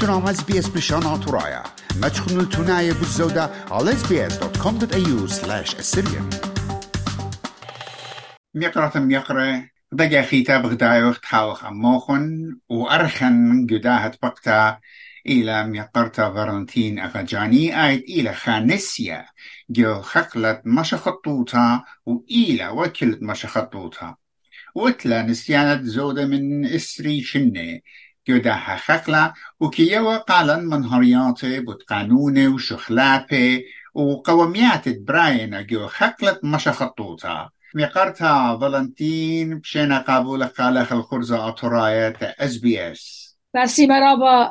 تنام اس بي اس بشان عطرايا ما تشخنوا التناية بالزودة على sbs.com.au slash assyrian ميقرة ميقرة بقى خيتا بغدايو تحاوخ أموخن وأرخن قداهة بقتا إلى ميقرتا فالنتين أفجاني آيت إلى خانسيا جو خقلت مشخطوتا وإلى وكلت مشخطوتا وتلا نسيانة زودة من إسري شنة. جودها خقلة وكيوا قالا من هرياتي بتقانوني وشخلابي وقوميات براينا جو خقلة مشخطوتا ميقرتا فالنتين بشينا قابولة قالخ الخرزة أطراية اس بي اس بسی مرابا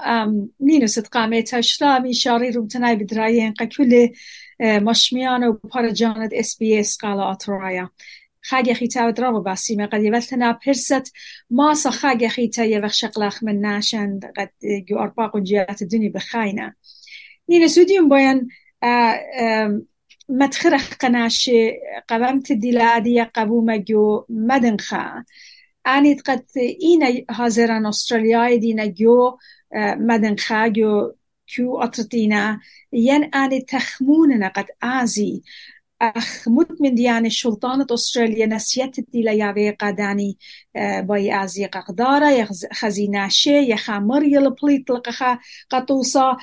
نینو صدقامه تشتا می شاری رو تنای بدراین قکل مشمیان و پارجانت اس بی اس قالا آترایا. خاگەخی تاودرا باسی مەقەدیبەتەنا پرست. ماسە خاگەخی تا یەوەخ شەقلاخ من ناشەن قەت گۆرپاق و جیات دنی بخاینە. نینە سوودیم بۆیان مەتخرەخ قەناشێ قەبەم تدیلادیە قەبوومە گۆ مەدنخە آنید قد این حاضران ئوسترالیای دینە گۆ مەدنخە گو کیو اطرتینا ين آنی تخمون نقد آزی أخ مت من دياني شلطانة أستراليا نسيت الديلا يابي قاداني باي آزي قدارة خزينة شي يخامر يلبليت لقخا قطوصا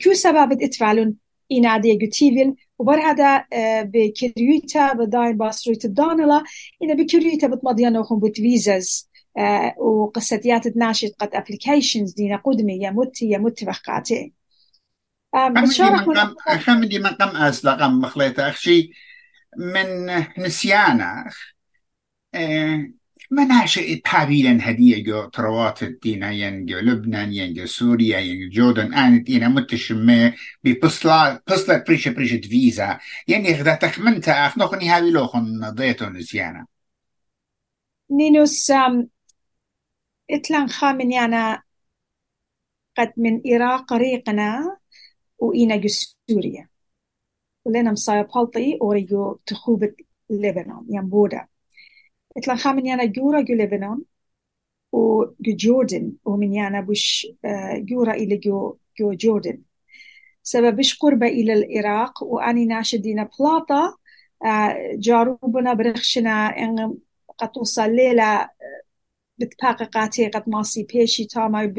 كيو سبب اتفعلون این عادی گوتیویل و بر هذا به كريوتا بداين باسرويت دانلا. إذا بكريوتا بتمضينا وخم بوت فيزاز. وقصتيات ناشط قد أبليكيشنز دينا قدمي يمت خمدي من قم أسلقم مخليتا أخشي من نسيانا مناشئ تابيلا هدية جو تروات الدينا ينجو لبنان ينجو سوريا ينجو جوردن آن دينا متشمة ببصلا بصلا بريشة بريشة فيزا يعني غدا تخمنتا أخ نخني هاوي لوخن ضيتو نسيانا نينوس إتلان خامن يانا قد من إراق ريقنا. وإينا جو سوريا. ولنا مصايا بالطي أوريجو تخوبة لبنان ينبودا إتلا خامن يانا جورا جو لبنان و جو جوردن ومن يانا بش جورا إلى جو جو جوردن. سببش قربة إلى العراق وأني ناشدين بلاطة جاروبنا برخشنا إن قد توصل ليلة بتحققاتي قد ماسي بيشي تاما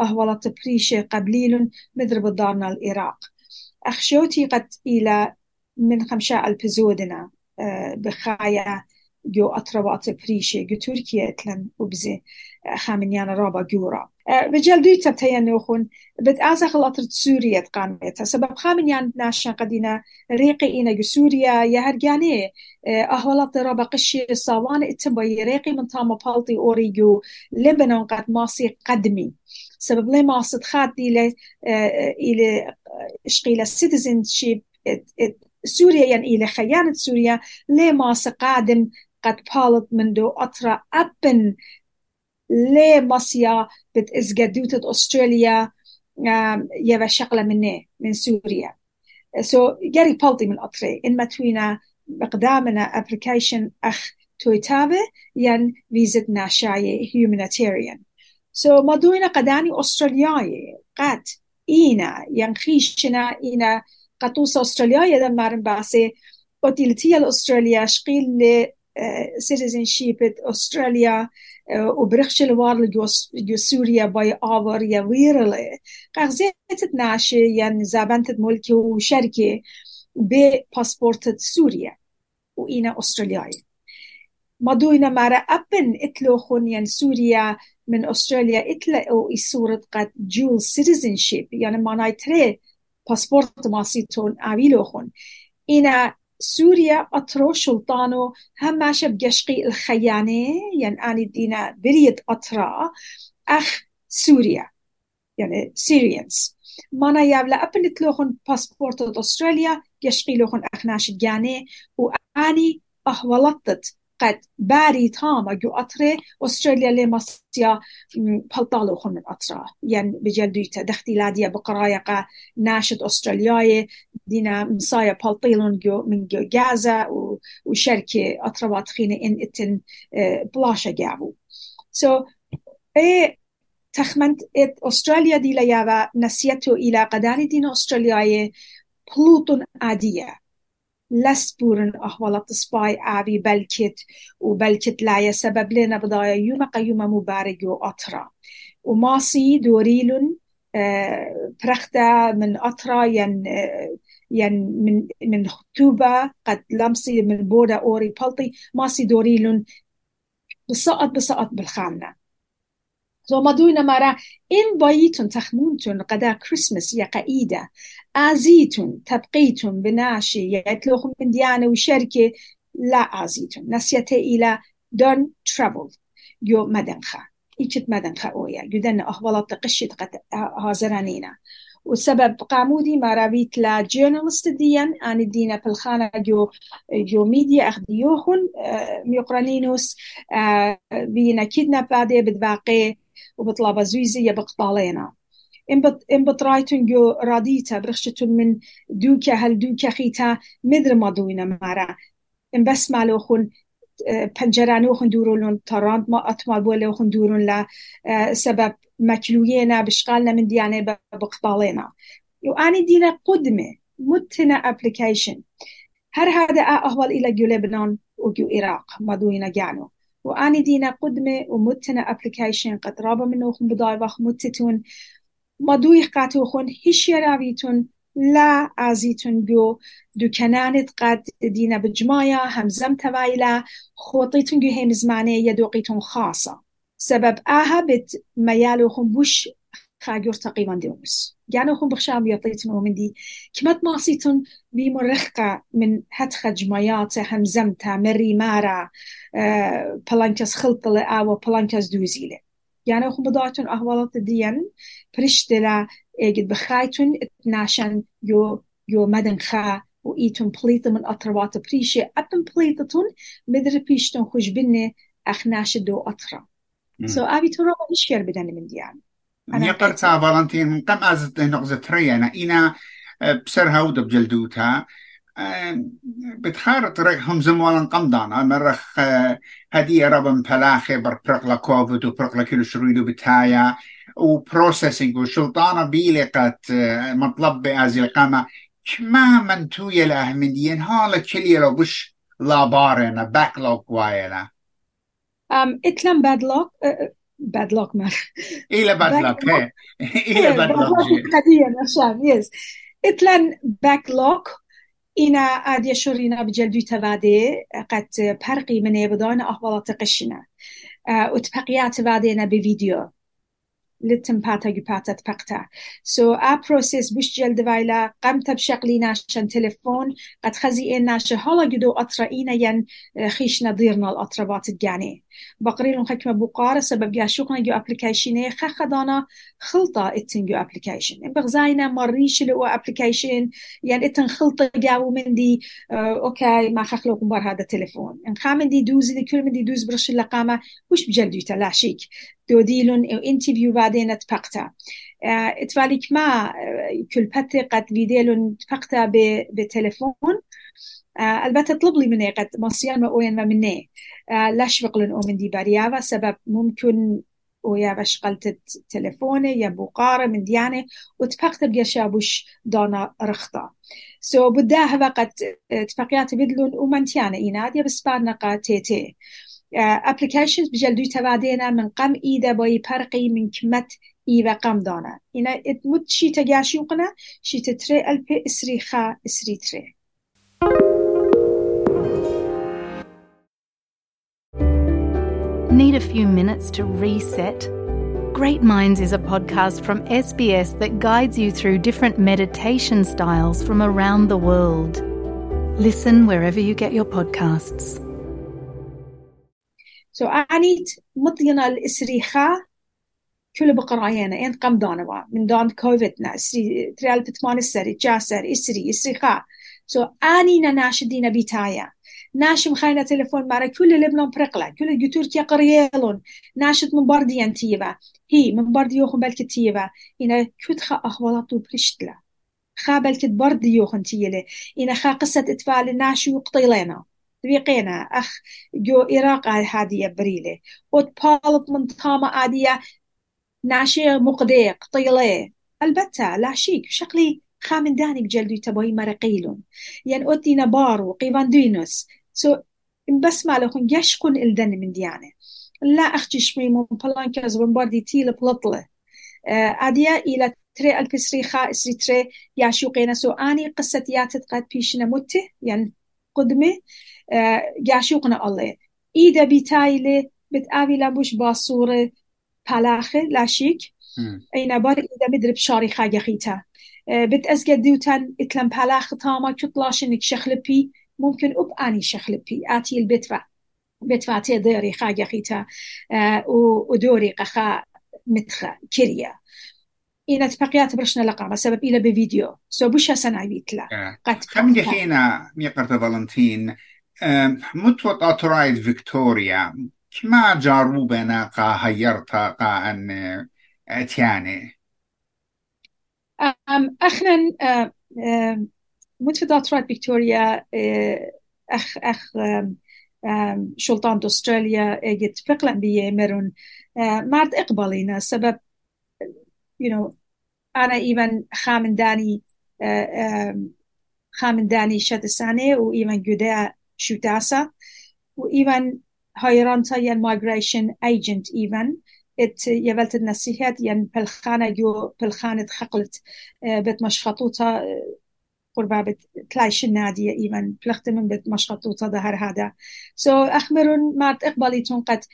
بأهوالة بريشة قبليل مضرب دارنا العراق أخشوتي قد إلى من خمسة ألف زودنا بخايا جو أطربات بريشة جو تركيا إتلن وبزي. خامنیانە ڕابە گورە بەجل دوی تەتەیە نێوخون بێت ئازە خڵاتر سووریەت قانێتە سبب خامنیان ناشەقدینە ڕێقی ئینەگە سووریا یە هەرگانێ ئەهوڵات ڕابە قشی ساوانە ئتم بە ڕێقی من تامە پاڵتی ئۆریگی و لێ لبنان قد ماسی قەدمی سبب لي ماسد خاتی لە ئیلێ شقی لە سیتزنشیب سوريا يعني یعنی إلى خيانة سوريا لي ماسي قادم قد بالت منذ اطر ابن لي مصيا بت إزجدوتة أستراليا يبا شغلة مني من سوريا. سو so, جاري بالتي من أطري. إن ما توينا بقدامنا ابليكيشن أخ تويتابه ين فيزت ناشاية humanitarian. سو so, ما دوينا قداني أسترالياي. قد إينا ينخيشنا إينا قطوس أستراليا يدا مارن باسي. أوتيلتيا الأستراليا شقيل ل citizenship أستراليا. وبرخش الوار جو سوريا باي آور يا ويرلي قغزيت ناشي ين زابنت ملكي وشركة بباسبورت سوريا وإنا أسترالياي مدوينا مارا أبن إتلوخون ين سوريا من أستراليا إتلقوا إصورة قد جول citizenship يعني معناي تري باسبورت ماسيتون عويلوخون إنا سوريا أطرو شلطانو هم ماشا بقشقي الخيانة يعني أني دينا بريد أطرا أخ سوريا يعني سيريانز مانا يابلا أبن تلوخن باسبورت أستراليا قشقي لوخن أخناش جاني وأني أهولطت قد باري تاما جو أطري أستراليا لمصيا بلطالو خن من أطرا يعني بجلدويتا دختي لاديا بقرايقة ناشد أسترالياي دينا مصايا بلطيلون جو من جو جازا وشركة أطربات خينة إن إتن بلاشا جابو سو so, إيه تخمنت ات استراليا دي لياوا نسيتو إلى قداني دين استرالياي بلوتون عادية لسبورن أحوالات سباي آبي بلكت وبلكت لا سبب لنا بضايا يوم قيوم مبارك وأطرا وماسي دوريلون آه برختا من أطرا ين آه ين من من خطوبة قد لمسي من بودا أوري بلطي. ماسي دوريلون بسقط بسقط بالخانة. زو ما دوينا مرة إن بايتون تخمونتون قدا كريسمس يا قايدة آزيتون تبقيتون بناشي يتلوخم من ديانة وشركة لا آزيتون نسيته إلى دون ترابل يو مدنخة إيشت مدنخة أويا جدن أهوالات قشت قد هازرانينا والسبب قامودي ما رابيت لا جورنالست ديان أن الدينا بالخانة جو جو ميديا أخديوهن ميقرانينوس بينا كيدنا بعد بدواقي وبطلب زويزية بقطالينا. إن بطرايتون جو راديتا برخشتون من دوكا هل دوكا خيتا مدر ما دوينا مارا. إن بس مالوخون پنجرانوخن دورون تاراند ما أتمال بولوخن دورون لا سبب مكلوينا بشغالنا من ديانة بقطالينا. وأني دينا قدمة متنا ابلكيشن هر هذا أهوال إلى جو لبنان وجو إراق ما دوينا جانو. وأني دينا قدمة ومتنا ابلكيشن قد رابا منوخن بداي وخ متتون. ما دوي قاتوخن هش يراويتون لا ازيتون جو دو كنانت قد دينا بجمايا همزم توايلا خوطيتون جو هم زمانه يدوقيتون خاصة سبب آها بت ميالوخن بوش خاجور تقريبا ديومس يعني خون بخشام يطيتون من دي كمت ماسيتون بمرخقة من هتخ جمايات همزمتا مري مارا بلانكس خلطة أو بلانكس دوزيلة يعني خون بضاعتون أهوالات ديان برشتلا قد بخايتون اتناشن يو يو مدن خا وإيتون بليطة من أطروات بريشة أبن بليطتون مدر بيشتون خوش بني أخناش دو أطرا سو أبي ترى إشكال بدن من ديان يقر تا فالنتين قم أز نقزة تريانا إنا. بسرها ودب جلدوتا بتخار طريق هم زموالن قمدانا مرخ هدية ربن بلاخي بر برقلا كوفيد وبرقلا كيلو شرويدو بتايا وبروسيسنج وشلطانة بيلقت مطلب بأزي القامة كما من تويا الأهمديين هالا كلي لو بش لابارنا باكلوك وايلا um, إتلم بد لاک من إلى بد لاك إلى بد لاك قديم عشان يس اتلان باك لاك اینا آدیا شورینا بجل دوی تواده قد پرقی من بدان احوالات قشینا اتپقیات واده اینا به ویدیو باتا جباتا تبقتا سو ا بروسيس بوش جلد فايلا قمت بشغلي ناشن تلفون قد خزي إن ناشا هلا جدو أطرائينا ين خيش نظيرنا الأطربات الجاني بقريلون حكمة بقارة سبب جاشوقنا جو ابليكيشن خخدانا خلطة اتن جو ابليكيشن بغزاينا مريش لو ابليكيشن يعني اتن خلطة جاو من دي آه أوكي ما خخلوكم بار هذا التلفون ان خامن دي دوز دي كل من دي دوز برش اللقامة وش بجلدو تلاشيك دوديلون أو انترفيو بعدين تبقتا آه اتفاليك ما كل بتي قد فيديلون تبقتا بتلفون آه البته طلب لي مني قد مصيان ما وين ما مني آه لاش بقلن من دي باريافا سبب ممكن ويا بشغلت تلفوني يا بوقارة من ديانة وتفقت بيشابوش دانا رخطة. سو so بداها وقت تفقيات بدلون ومنتيانا إيناد يا بسبارنا قا تي تي. ابليكيشنز بجلدو تبادينا من قم إيدا باي برقي من كمت إيوا قم دانا. إنا اتمت شي تجاشي وقنا شي تتري ألبي إسري خا إسري تري. Need a few minutes to reset? Great Minds is a podcast from SBS that guides you through different meditation styles from around the world. Listen wherever you get your podcasts. So أنيت مطينا الإسريخة كل بقرايانا إن قم دانوا من دان كوفيدنا إسري تريال بتمان السري جاسر إسري إسريخة سو أنينا ناشدين بيتايا ناشم خاينة تلفون مارا كل لبنان برقلة كل تركيا قريالون ناشت من بارديان تيبا. هي من بارديوخن بلك تيبا. إنا كتخا أخوالاتو برشتلا. خا بلك بارديوخن تيلي. إنا خا قصة إتفال ناشو قطيلينا. بيقينا أخ جو إراق هادية بريلة وتبالط من طامة عادية ناشي مقديق طيلة البتة لا شيك شقلي خامن دانك جلدو تبوي مرقيلون يعني أوتي نبارو قيفاندينوس. سو بس ما لكم يشكون إلدن من ديانة؟ لا أختي شمي من بلانكاز بمباردي تيل بلطلة أديا إلى تري البسريخا اسري تري ياشوقين سو آني قصة ياتت قد بيشنا مته يعني قدمة. ياشوقنا الله. إذا بتايلة بتقابي لابوش باصورة پالاخه لاشيك إينا بار إذا مدرب شاري خاجة خيتا. بتأزقد ديوتان اتلم پالاخ تاما كتلاشنك شخلبي. ممكن أب أني شخلبي آتي البتفا بتفا تدري خاجة خيتا ودوري قخا متخا كريا إنا تبقيات برشنا لقامة سبب إلى بفيديو. سو بوش سنة بيتلا. قد خم دخينا ميقرت فالنتين. متوت أطرايد فيكتوريا. كما جاروبنا قا هيرتا قا أن أتياني؟ اخنا متفق أطرايد فيكتوريا أخ أخ شلطان أستراليا اجت فقلا بيه مرون مرد إقبالينا. سبب you know أنا إيمان خامن خامن داني شد سنة وإيمان جدا شوتاسا وإيمان هايرانتا ين migration agent إيمان. إت يبلت النصيحات ين بالخانة جو بالخانة خقلت بت مشخطوطة قربا بت تلايش النادية إيمان بلخت من بت مشخطوطة ظهر هذا سو so أخبرون مارت إقباليتون قد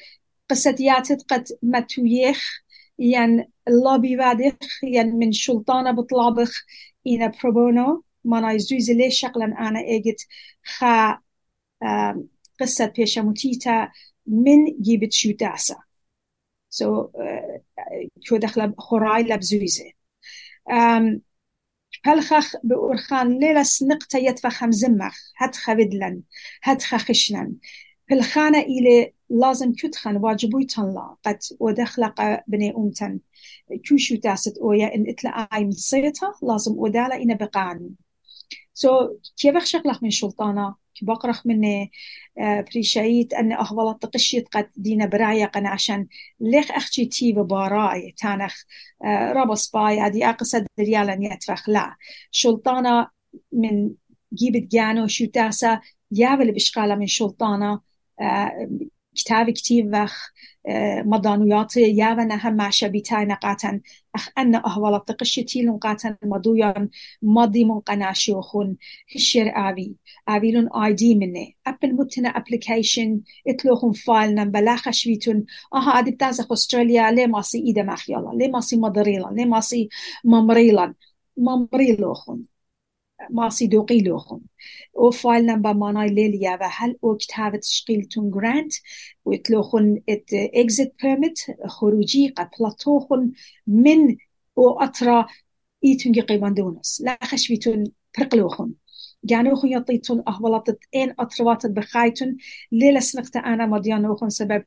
قصتياتت قد متويخ ين اللوبي بعدخ ين من شلطانة بطلابخ إنا بروبونو ما يزوز لي شغلا أنا إجت خا قصة بيشا متيتا من جيبت شو داسا. سو so, كو دخل خراي لبزوزة هلخخ بأرخان ليلة سنقتا يتفخم زمخ هتخ بدلن هتخ خشنن. بالخانة إلى لازم كتخن واجبوي تنلا قد ودخلق بني أمتن. كوشو تاست أويا إن إتلا آي من صيتها لازم ودالا إنا بقان سو so, كيف شغلك من شلطانة؟ بقرخ من بريشايت أن أهولت تقشيت قد دينا برايا قنا عشان ليخ أختي تي باراي تانخ رابس باي هذه أقصد ريالا يتفخ. لا شلطانة من جيبت جانو شو تاسا يابل بشقالة من شلطانة كتاب كتير وخ مدانويات يابنا هم شبيتاي نقاتن. أخ أن أهوال تقشتي لنقاتن مدويا مضي من قناشيوخون هشير آبي آبيلون آي دي مني أبل متنا أبليكيشن إتلوخون فايل نمبر لا خشويتون أها أدي بتازخ أستراليا ليه ماسي إيدا مخيالا ليه ماسي مدريلا ليه ماسي ممريلا ممريلوخون. ماسیدوقی لوخون او فایل نمبر مانای لیلیا و هل او شقیل تون گرانت و اتلوخون ات اگزیت پرمت خروجی قبلتوخون من او اترا ايتون قيمان دونس لا خشبيتون خون. يعني أخن يطيتون أهولطت إن أطرواتت بخايتون لیل سنقت أنا مديان خون سبب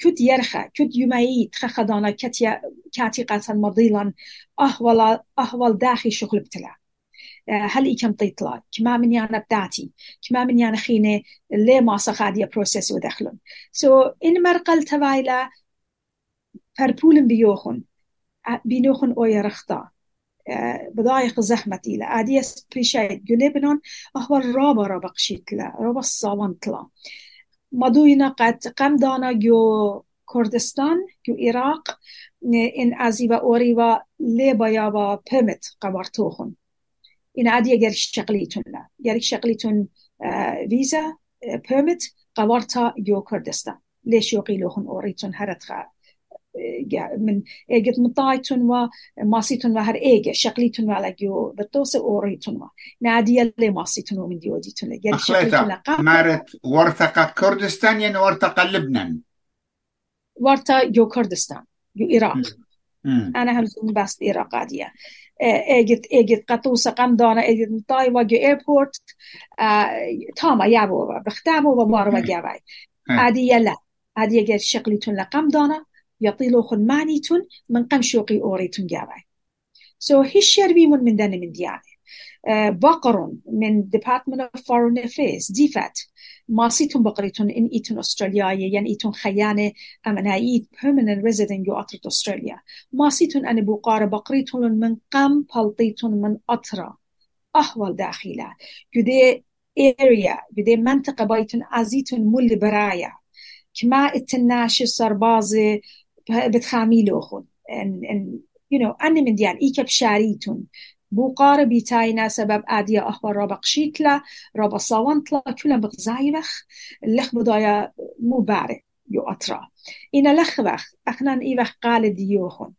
کت یرخه کت كد تخخدانا کتی كاتي مدیلان احوال داخی أهول داخي شغل هل إيكم طيطلا كما من يانا بداتي كما من يانا خينة لي ما صخادية بروسيس ودخلون سو so, إن مرقل تبايلا فربولن بيوخن بينوخن رختا، رخطا. بضايق زحمتي إلى عادية سبيشايت جوليبنون أهو احوال رابا قشيت لا. رابا الصوان طلا مدوينا قد قمدانا جو کردستان جو ایراق، این ازیبا اوریبا لیبا یابا با قبر توخون عادي يجري شغليتون لا. يجري شغليتون آه فيزا آه بيرميت قوارتا جو كردستان. ليش يقيلوهن أوريتون هرتخا من إيجت مطايتون وماسيتون وهر ايجا شغليتون على جو بتوس أوريتون نادي اللي ماسيتون ومن ديوديتون يعني شغليتون مارت ورثقة كردستان يعني ورثقة لبنان ورثة جو كردستان جو إيراق. أنا هم بس إيراق عادية. eget, eget قطوسة قمدانة eget مطاي وجو ايربورت تاما يابو بختامو ومارو وجاوي عادي يلا عادي يجي شقليتون لقمدانة يطيلو خن مانيتون من قم شوقي أوريتون جاوي سو so, هشير بيمون من داني من دياني بقرون من Department of Foreign Affairs ديفات. ماسيتون بقريتون إن إيتون أسترالياية يعني إيتون خيانة أم أنا إيت permanent resident يو أطرة أستراليا. ماسيتون أنا بقارة بقريتون من قم بلطيتون من أطرة أهول داخلة. يدي area يدي منطقة بايتون أزيتون مول برايا. كما التناشي سربازي بتخاميلوخون ان ان you know أنا من ديان إيكا بشاريتون بوقار بيتاينا سبب اديا أخبار رابا قشيتلا رابا صاونتلا كلهم بغزايبخ اللخ بدايا مو باري يو أطرا إنا لخبخ اخنا ايبخ قال ديوخن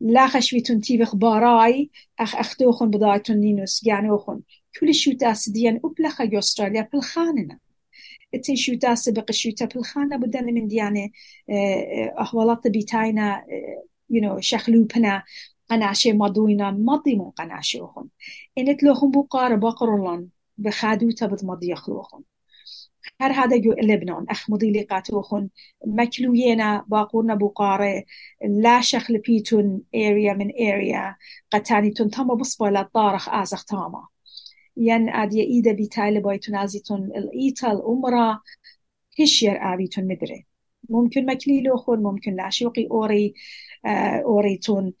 لخ شويتون تيبخ باراي اخ اختوخن بدايتون نينوس يعني اوخن كل شوتا سديان أبلخ يو استراليا بالخاننا تن شوتا سبق شوتا بالخانة بدنا من ديانة أخوالات بيتاينا you know شخلوبنا قناشه مضوينا مضي من قناشوخن إنت لوخن بقار بقرلن بخادو تبت مضي يخلوخن. هر هذا جو لبنان أخ مضي لقاتوخن مكلوينا باقورنا بقارة لا شخل بيتون اريا من اريا قتاني تنتم بصبا طارخ آزخ تاما. ين أدي إيدا بيتايل بايتون آزيتون الإيتا الأمرا هشير آبيتون مدري. ممكن مكليلوخن ممكن لاشوقي أوري آه أوريتون.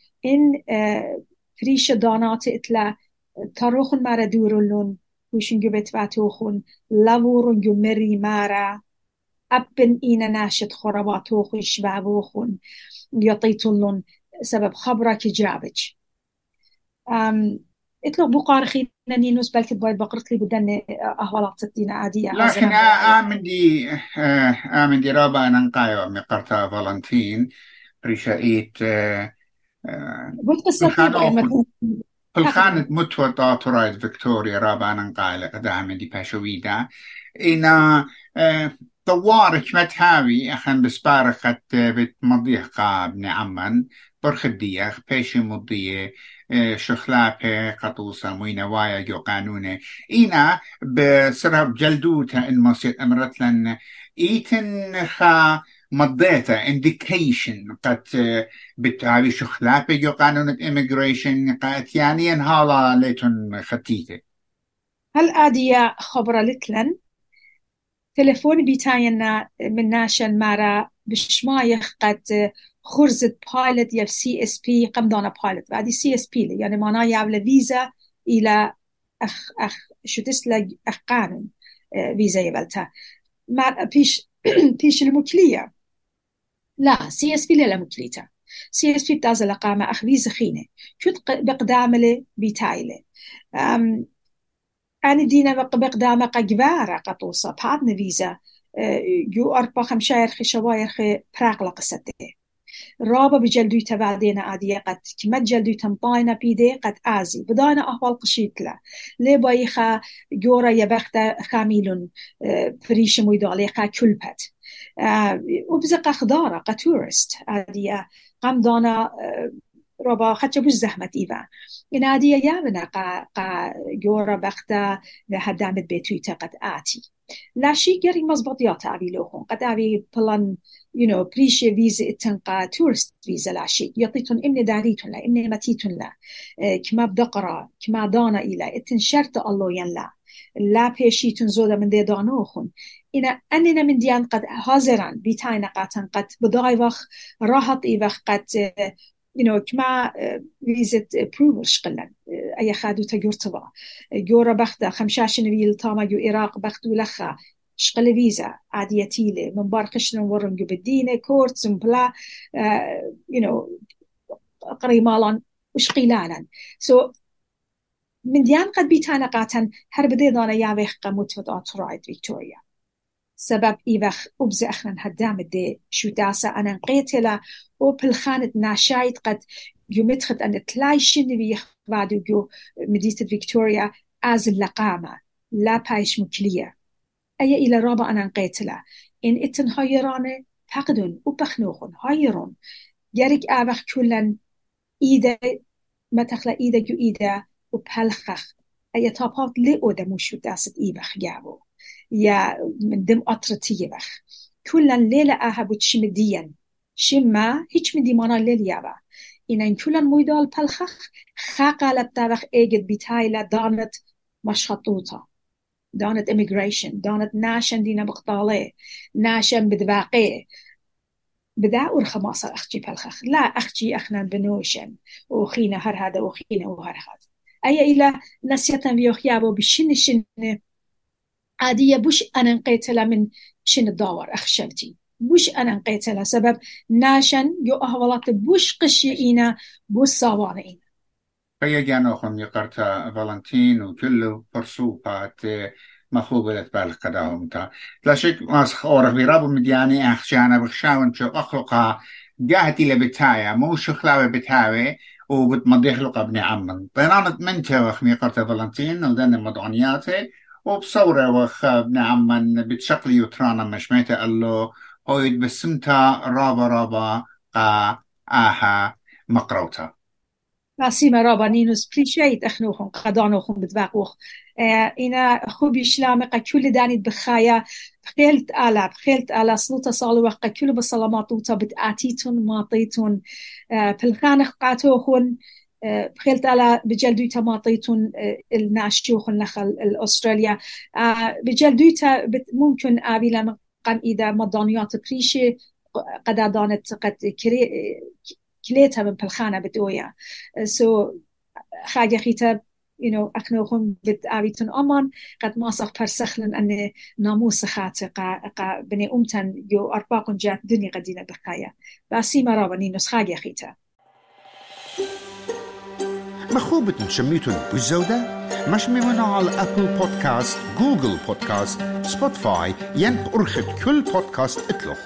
آه فريش دانات إتلا تروخن مارا دورلون وشن جبت باتوخن لورن جو مري مارا أبن إينا ناشد خراباتوخن شبابوخن يطيتلون سبب خبرك جابج أم اتلو بقار خينا نينوس بلكي بايد بقرت لي بدن أهوالات ستين عادية لكن آمن دي آمن دي رابا ننقايو مقرتا فالنتين بالخانة متوى طاطرايد فيكتوريا رابا ننقايل قدام دي باشويدا إنا طوارك متهاوي أخن بسبارخت بتمضيه قابن عمان برخدية بيش مضيه شخلاپه قطوسة موينة وايا جو قانونة. إينا بسرب جلدوتا إن مصير أمرتلن إيتن خا مضيتا indication قد بتعاوي شخلاپه جو قانون immigration قد يعني هالا ليتن خطيته هل آدية خبرة لتلن؟ تلفون بيتاينا من ناشن مارا بشمايخ قد خرزت بايلت يا سي اس بي قم دانا بايلت بعد سي اس بي يعني معناه يعمل فيزا إلى أخ أخ شو تسلا أخ قانون فيزا يبلتا. مع بيش بيش المكلية لا سي إس بي لا مكليتا سي إس بي بتاز لقامة اخ فيزا خينة كنت بقدامله بيتايله أنا دينا بقدامة قجبارة قطوصة بعدنا فيزا. جو أربع خمشاير خي شواير خي براغلا قصته رابا بجلدو تبعدينا عادية قد كما جلدو تنطاينا بيدي قد آزي. بدانا أهوال قشيت له لي بايخا جورا يبخت خاميلون. فريش مويدو عليها كلبت وبزق خدارة قطورست. هذه قم دانا ربا خدش بوش زحمت إيفا إن یا يامنا قا قا جورا بختا هدامت بتويتا قد آتي لاشي گری مزبطیات اوی لوهون قد اوی پلان you know بريش فيزا التنقى تورست فيزا لا شيء يعطيتهم امن داريتهم لا امن متيتهم لا كما بدقرا كما دانا الى اتنشرت الله ين لا لا بيشيتون زودا من دي دانوخون إنا أننا من ديان قد حاضران بيتاينا قاتن قد بداي وخ راحت إيوخ قد you know كما فيزت بروفل شقلا أي خادو تجورتوا جورا بختا خمشاشن ويل تاما جو إراق بختو لخا شقل فيزا عاديتيلة من بار قشن ورن جو بدينة كورت زمبلا you know قريمالا وشقيلالا so من دیان قد بیتانە یا هەر بدێدانە یاوێ قەموت تۆداتڕایت ویکتوریا. سبب ئیوەخ ئوبز ئەخنەن هەدامت دێ شوداسە ئەنەن او ئۆ پلخانت قد قەت گومتخت ئەن تلایشنوی یخواد و گو مدیست ویکتوریا از لەقامە لا پایش مکلیە ئەیە ئیلە ڕابە ئەنەن قێتلا ئین ئتن فقدون پەقدون و پەخنۆخن هایڕۆن گەرێک ئاوەخ کلن ایده مەتەخلە ایده گو ایده جو إيدا وبهلخخ أي تابات لأودا موشو داست إيبخ جابو يا من دم أطرتي بخ كلن ليلة أهب وتشمديا شما هیچ من دیمانا لیلیابا این كلن مويدال بلخخ خاقالت داوخ ايجد بيتايلا دانت مشخطوطة دانت immigration دانت ناشن دينا بقطالي ناشن بدباقي بدا ورخماصة أختي بالخخ لا أختي أخنا بنوشن. وخينا هر هذا وخينا وهر هذا أي إلى نسيتنا بيوخيابو بشن شن عادية بوش أنا نقيتلا من شن الدور أخشلتي. بوش أنا نقيتلا. سبب ناشن يو أهولات بوش قشي إينا بوش صاوانا إينا. فيا جانوخم يقرتا فالنتين وكله فرصوبات مخوبة بالك قداهم تا. لا شك ماس أورخ مدياني أخشانا بخشاون شو أخلقها جاهتي لبتايا مو شخلاوة بتاوي وبتمضيح لقى ابن عمن بينانت منتا وخ ميقرتا فالنتين ودن مدعونياتي وبصورة وخ ابن عمن بتشقلي وترانا مشميتا قال له هويد بسمتا رابا رابا قا آها مقروتا. سيما رابا نينوس بريشيت اخنوخن قدانوخن بتباقوخ آه اینا خوبی شلامق كل دانيت بخايا. خيلت آلا خيلت آلا. سلطة صالو وقا كل بسلامات وطا بتآتيتون ماطيتون. آه بالخانخ قاتوخن آه خيلت آلا. بجلدويتا ماطيتون الناشيوخن نخل الأستراليا. بجلدويتا ممكن آبي لما قام إذا مضانيات بريشي قد دانت قد كري كليتها من بالخانة بدويا سو خاجة خيتا you know أخنوهم بد آبيتون أمان قد ما صح برسخلن أن ناموس خاتي قا, قا بني أمتن يو أرباقن جات دنيا قدينة بخايا باسي مرا ونينوس خاجة خيتا مخوبة شميتون بالزودة مش ميمنا على أبل بودكاست جوجل بودكاست سبوتفاي ين أرخد كل بودكاست اطلق